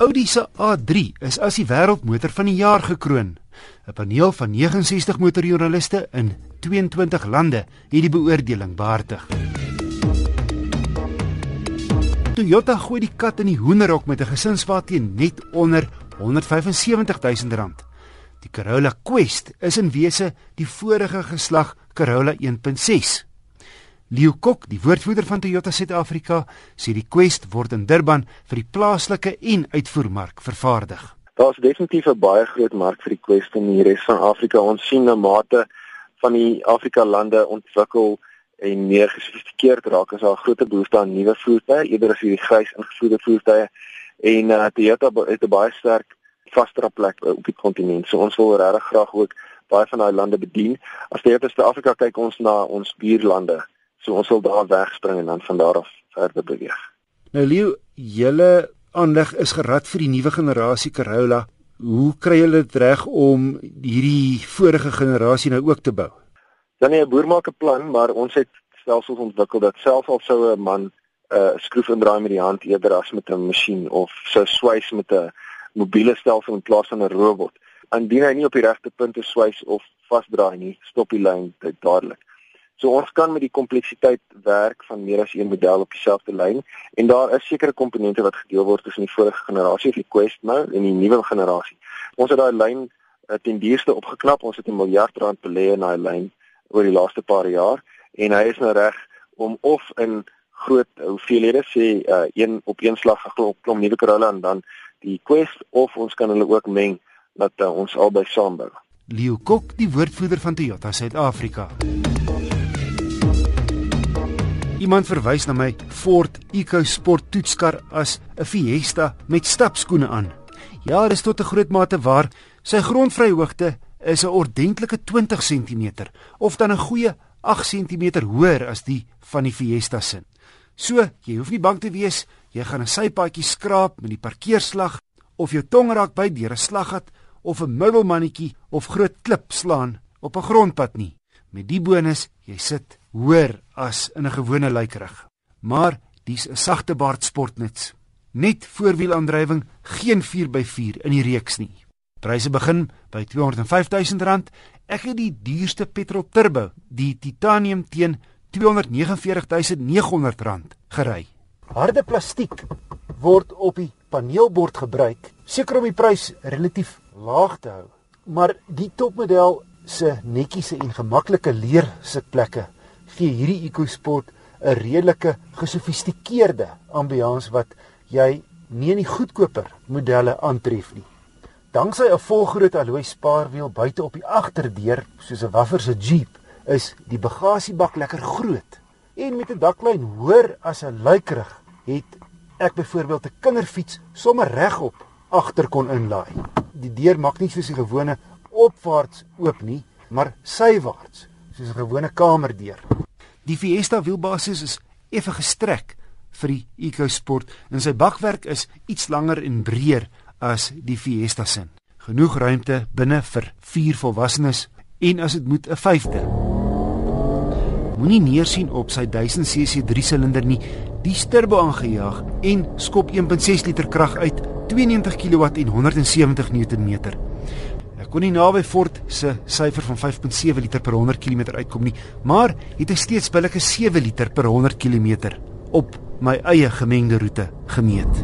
Audi se A3 is as die wêreldmotor van die jaar gekroon. 'n Paneel van 69 motorjoernaliste in 22 lande het die beoordeling behartig. Toyota gooi die kat in die hoenderhok met 'n gesinswa teen net onder 175 000 rand. Die Corolla Quest is in wese die vorige geslag Corolla 1.6. Leo Kok, die woordvoerder van Toyota Suid-Afrika, sê die Quest word in Durban vir die plaaslike en uitvoermark vervaardig. Daar's definitief 'n baie groot mark vir die Quest in die res van Afrika. Ons sien 'n mate van die Afrika lande ontwikkel en meer gesofistikeerd raak as daar 'n groot behoefte aan nuwe voertuie, eerder as hierdie grys ingevoerde voertuie. En uh, Toyota het 'n baie sterk vaste plek op die kontinent. So ons wil regtig graag ook baie van daai lande bedien. As jy uit Suid-Afrika kyk ons na ons buurlande So ons sal daar wegspring en dan van daar af verder beweeg. Nou Leo, julle aanleg is gerad vir die nuwe generasie Corolla. Hoe kry julle dit reg om hierdie vorige generasie nou ook te bou? Dan nee, 'n boer maak 'n plan, maar ons het stelsels ontwikkel dat selfs al sou 'n man 'n uh, skroef indraai met die hand eerder as met 'n masjien of sou swys met 'n mobiele stelsel in plaas van 'n robot. Indien hy nie op die regte punte swys of vasdraai nie, stop die lyn dadelik. So ons kan met die kompleksiteit werk van meer as een model op dieselfde lyn en daar is sekere komponente wat gedeel word tussen die vorige generasie die Quest nou en die nuwe generasie. Ons het daai lyn uh, ten duurste opgeknap. Ons het 'n miljard rand belê in daai lyn oor die laaste paar jaar en hy is nou reg om of in groot hoeveelhede sê uh, een op een slag geklop klom nuwe Corolla en dan die Quest of ons kan hulle ook meng dat uh, ons albei saambou. Leo Kok, die woordvoerder van Toyota Suid-Afrika. Iemand verwys na my Ford EcoSport toetskar as 'n Fiesta met stapskoene aan. Ja, dit is tot 'n groot mate waar. Sy grondvryhoogte is 'n ordentlike 20 cm of dan 'n goeie 8 cm hoër as die van die Fiesta se. So, jy hoef nie bang te wees jy gaan 'n sypaadjie skraap met die parkeerslag of jou tong raak by deur 'n slaggat of 'n middelmannetjie of groot klip slaan op 'n grondpad nie. Met die bonus, jy sit hoër as in 'n gewone luikerig. Maar dis 'n sagte baard sportnuts. Net voorwielaandrywing, geen 4x4 in die reeks nie. Pryse begin by R205 000. Ek het die duurste petrol turbo, die titanium teen R249 900 gery. Harde plastiek word op die paneelbord gebruik, seker om die prys relatief laag te hou. Maar die topmodel se netjiese en gemaklike leer sitplekke gee hierdie EcoSport 'n redelike gesofistikeerde ambiance wat jy nie in die goedkoper modelle aantref nie. Danksy 'n volgroot alloy spaarwiel buite op die agterdeur soos 'n waffer se Jeep is die bagasiebak lekker groot en met 'n daklyn hoër as 'n luikerig het ek byvoorbeeld 'n kinderfiets sommer regop agter kon inlaai. Die deur maak nie soos die gewone opwaarts oop nie, maar sywaarts soos 'n gewone kamerdeur. Die Fiesta wielbasis is effe gestrek vir die EcoSport en sy bakwerk is iets langer en breër as die Fiesta se. Genoeg ruimte binne vir vier volwassenes en as dit moet 'n vyfde. Moenie neersien op sy 1000 cc 3 silinder nie. Die turbo aangejaag en skop 1.6 liter krag uit, 92 kW en 170 Nm kon nie naby Ford se syfer van 5.7 liter per 100 km uitkom nie, maar het hy steeds billike 7 liter per 100 km op my eie gemengde roete gemeet.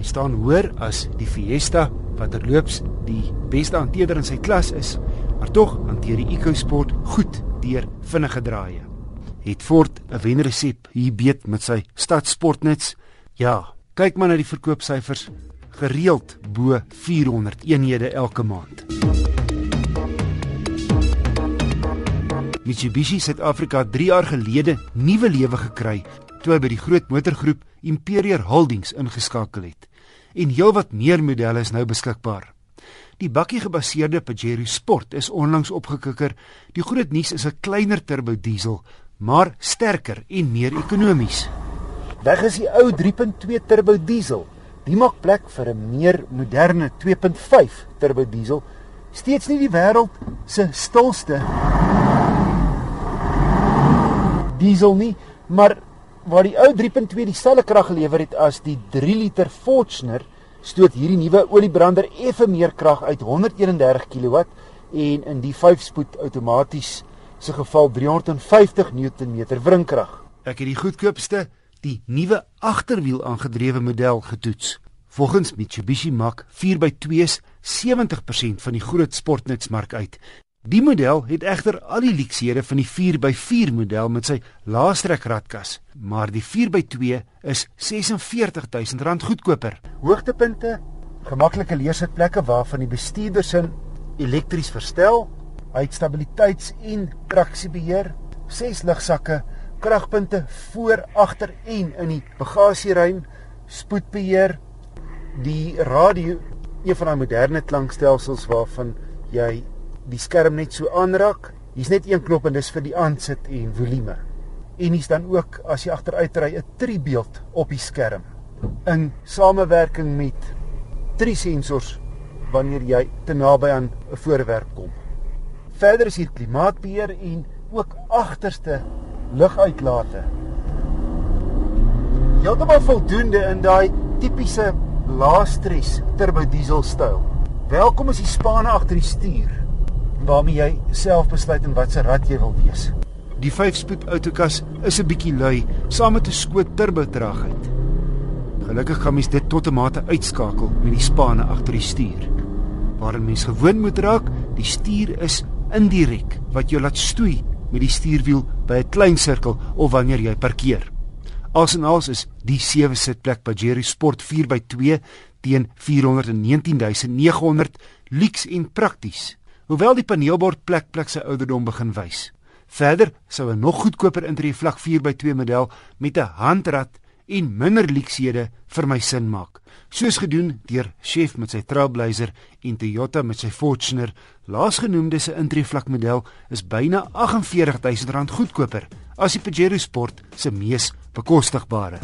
Hy staan hoër as die Fiesta wat terloops die beste hanteerder in sy klas is, maar tog hanteer die EcoSport goed deur vinnige draaie. Het Ford 'n wenresep hier beet met sy stadsportnuts? Ja, kyk maar na die verkoopsyfers gereeld bo 400 eenhede elke maand. Mitsubishi Suid-Afrika 3 jaar gelede nuwe lewe gekry toe hy by die groot motorgroep Imperial Holdings ingeskakel het. En heelwat meer modelle is nou beskikbaar. Die bakkie gebaseerde Pajero Sport is onlangs opgekikker. Die groot nuus is 'n kleiner turbo diesel, maar sterker en meer ekonomies. Weg is die ou 3.2 turbo diesel Die maak plek vir 'n meer moderne 2.5 turbo diesel. Steeds nie die wêreld se stilste diesel nie, maar waar die ou 3.2 dieselfde krag gelewer het as die 3 liter Fortuner, stoot hierdie nuwe oliebrander effe meer krag uit 131 kW en in die 5-spoed outomaties se geval 350 Newtonmeter wringkrag. Ek het die goedkoopste, die nuwe agterwiel aangedrewe model getoets. Volgens Mitsubishi maak 4x2's 70% van die groot sportnutsmark uit. Die model het egter al die leksede van die 4x4 model met sy laastrek radkas, maar die 4x2 is R46000 goedkoper. Hoogtepunte: gemaklike leersitplekke waarvan die bestuurder sin elektries verstel, uitstabiliteits- en traksiebeheer, ses lugsakke, kragpunte voor, agter en in die bagasieruim, spoedbeheer, die radio, een van daai moderne klankstelsels waarvan jy die skerm net so aanraak. Hier's net een knop en dis vir die aansit en volume. En hier's dan ook as jy agteruitry 'n tribeeld op die skerm in samewerking met drie sensors wanneer jy te naby aan 'n voorwerp kom. Verder is hier klimaatbeheer en ook agterste luguitlate. Heeltemal voldoende in daai tipiese laastres turbo diesel styl. Welkom is die spanne agter die stuur waarmee jy self besluit in watter rad jy wil wees. Die 5-spoed outokas is 'n bietjie lui, saam met 'n skoot turbo traagheid. Gelukkig kan mens dit tot 'n mate uitskakel met die spanne agter die stuur. Waar 'n mens gewoon moet raak, die stuur is indirek wat jou laat stoei met die stuurwiel by 'n klein sirkel of wanneer jy parkeer. Alsinaals is die 7 sitplek Pajero Sport 4x2 teen 419900 luks en prakties hoewel die paneelbord plek plek sy ouderdom begin wys. Verder sou 'n nog goedkoper intree vlak 4x2 model met 'n handrat en minder leksede vir my sin maak. Soos gedoen deur Chef met sy Trailblazer en Toyota met sy Fortuner, laasgenoemde se intree vlak model is byna R48000 goedkoper as die Pajero Sport se mees bekostigbare.